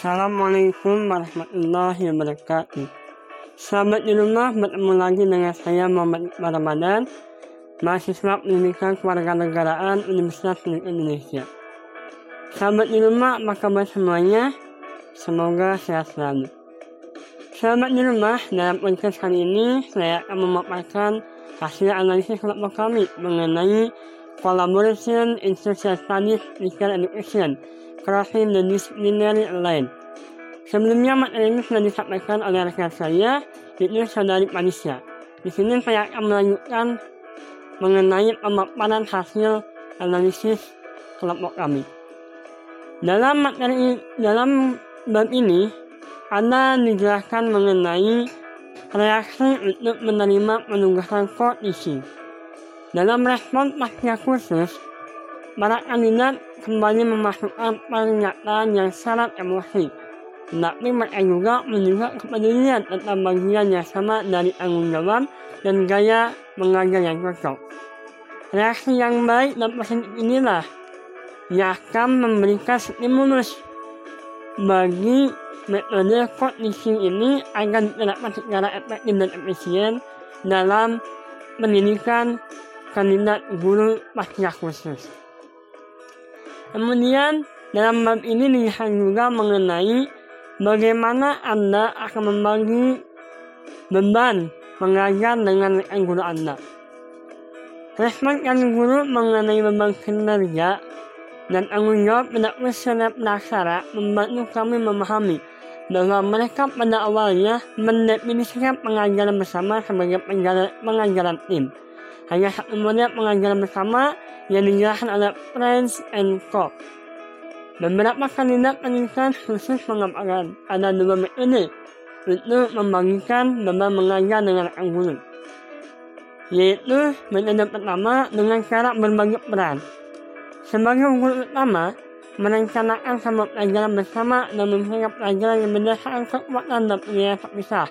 Assalamualaikum warahmatullahi wabarakatuh. Sahabat di rumah bertemu lagi dengan saya Muhammad Ramadan, mahasiswa pendidikan kewarganegaraan Universitas Indonesia. Sahabat di rumah, apa kabar semuanya? Semoga sehat selalu. Sahabat di rumah, dalam podcast kali ini saya akan memaparkan hasil analisis kelompok kami mengenai collaboration in social studies physical education crossing the disciplinary line. Sebelumnya materi ini sudah disampaikan oleh rekan saya, yaitu saudari Panisya. Di sini saya akan melanjutkan mengenai pemaparan hasil analisis kelompok kami. Dalam materi dalam bab ini, ada dijelaskan mengenai reaksi untuk menerima penugasan kondisi. Dalam respon pasca khusus, para kandidat kembali memasukkan pernyataan yang syarat emosi tapi mereka juga menunjukkan kepedulian tentang bagian yang sama dari tanggung jawab dan gaya mengajar yang cocok. Reaksi yang baik dan positif inilah yang akan memberikan stimulus bagi metode kondisi ini agar diterapkan secara efektif dan efisien dalam pendidikan kandidat guru pasca khusus. Kemudian dalam bab ini dilihat juga mengenai bagaimana Anda akan membagi beban mengajar dengan rekan guru Anda. Respon rekan guru mengenai beban kinerja dan tanggung jawab pada usia pelaksana membantu kami memahami bahwa mereka pada awalnya mendefinisikan pengajaran bersama sebagai pengajaran tim. Hanya satu model pengajaran bersama yang dijelaskan oleh Prince and Co. Beberapa kandidat pendidikan khusus mengatakan ada dua metode untuk membagikan beban mengajar dengan guru. Yaitu metode pertama dengan cara berbagi peran. Sebagai guru utama, merencanakan semua pelajaran bersama dan memberikan pelajaran yang berdasarkan kekuatan dan pilihan terpisah.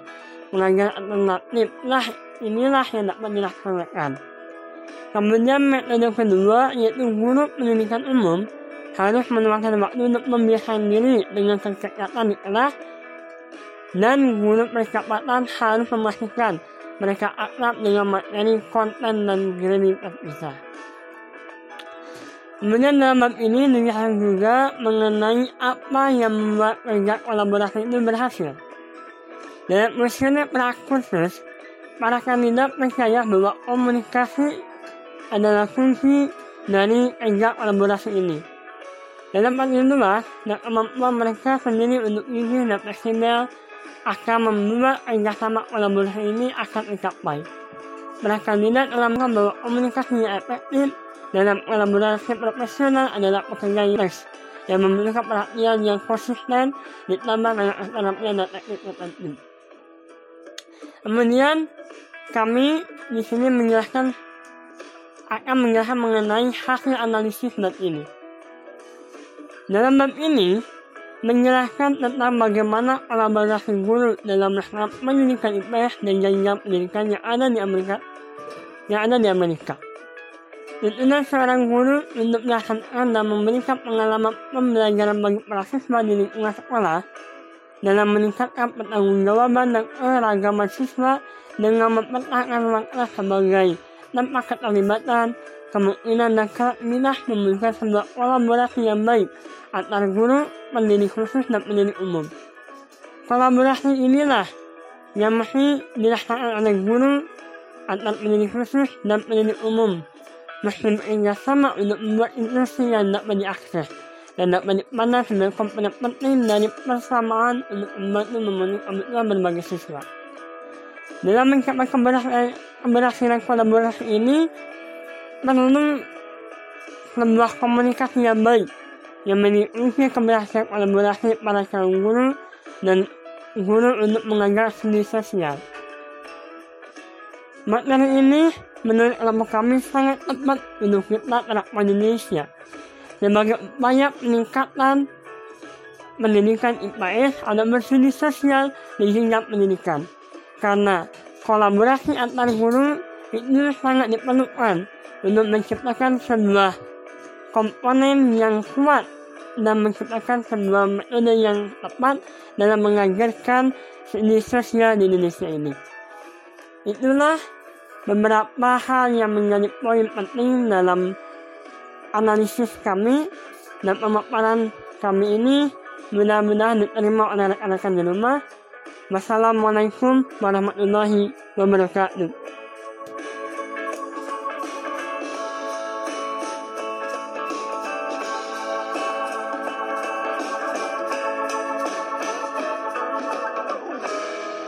Pelajaran alternatif lah inilah yang dapat dilaksanakan. Kemudian metode kedua yaitu guru pendidikan umum harus meluangkan waktu untuk membiasakan diri dengan kegiatan di kelas dan guru percepatan harus memastikan mereka akrab dengan materi konten dan grading terpisah. Kemudian dalam bab ini dilihat juga mengenai apa yang membuat kerja kolaborasi itu berhasil. Dalam usia prakhusus, para kandidat percaya bahwa komunikasi adalah kunci dari kerja kolaborasi ini. Dalam hal itulah, dan kemampuan mereka sendiri untuk jujur dan fleksibel akan membuat kerjasama kolaborasi ini akan tercapai. Para kandidat dalam bahwa komunikasi yang efektif dalam kolaborasi profesional adalah pekerjaan yang yang membutuhkan perhatian yang konsisten ditambah dengan keterampilan dan teknik tertentu. Kemudian kami di sini menjelaskan akan menjelaskan mengenai hasil analisis bab ini. Dalam bab ini, menjelaskan tentang bagaimana kolaborasi guru dalam melaksanakan pendidikan IPS dan jenjang pendidikan yang ada di Amerika yang ada di Amerika. Tuntunan seorang guru untuk melaksanakan dan memberikan pengalaman pembelajaran bagi para siswa di lingkungan sekolah dalam meningkatkan pertanggungjawaban dan keragaman siswa dengan mempertahankan ruang kelas sebagai tempat keterlibatan, kemungkinan dan kreativitas memberikan sebuah kolaborasi yang baik antara guru, pendidik khusus, dan pendidik umum. Kolaborasi inilah yang masih dilaksanakan oleh guru antar pendidik khusus dan pendidik umum mesti bekerja sama untuk membuat inklusi yang dapat diakses dan dapat sebagai komponen penting dari persamaan untuk membantu memenuhi kebutuhan berbagai siswa. Dalam mencapai keberhasilan kolaborasi ini, perlu sebuah komunikasi yang baik yang mengikuti keberhasilan kolaborasi para calon guru dan guru untuk mengajar studi sosial. Materi ini menurut kelompok kami sangat tepat untuk kita terapkan Indonesia sebagai upaya peningkatan pendidikan IPS atau berstudi sosial di jenjang pendidikan. Karena kolaborasi antar guru itu sangat diperlukan untuk menciptakan sebuah komponen yang kuat dan menciptakan sebuah metode yang tepat dalam mengajarkan seni sosial di Indonesia ini. Itulah beberapa hal yang menjadi poin penting dalam analisis kami dan pemaparan kami ini mudah-mudahan diterima oleh rekan-rekan di rumah. Wassalamualaikum warahmatullahi wabarakatuh.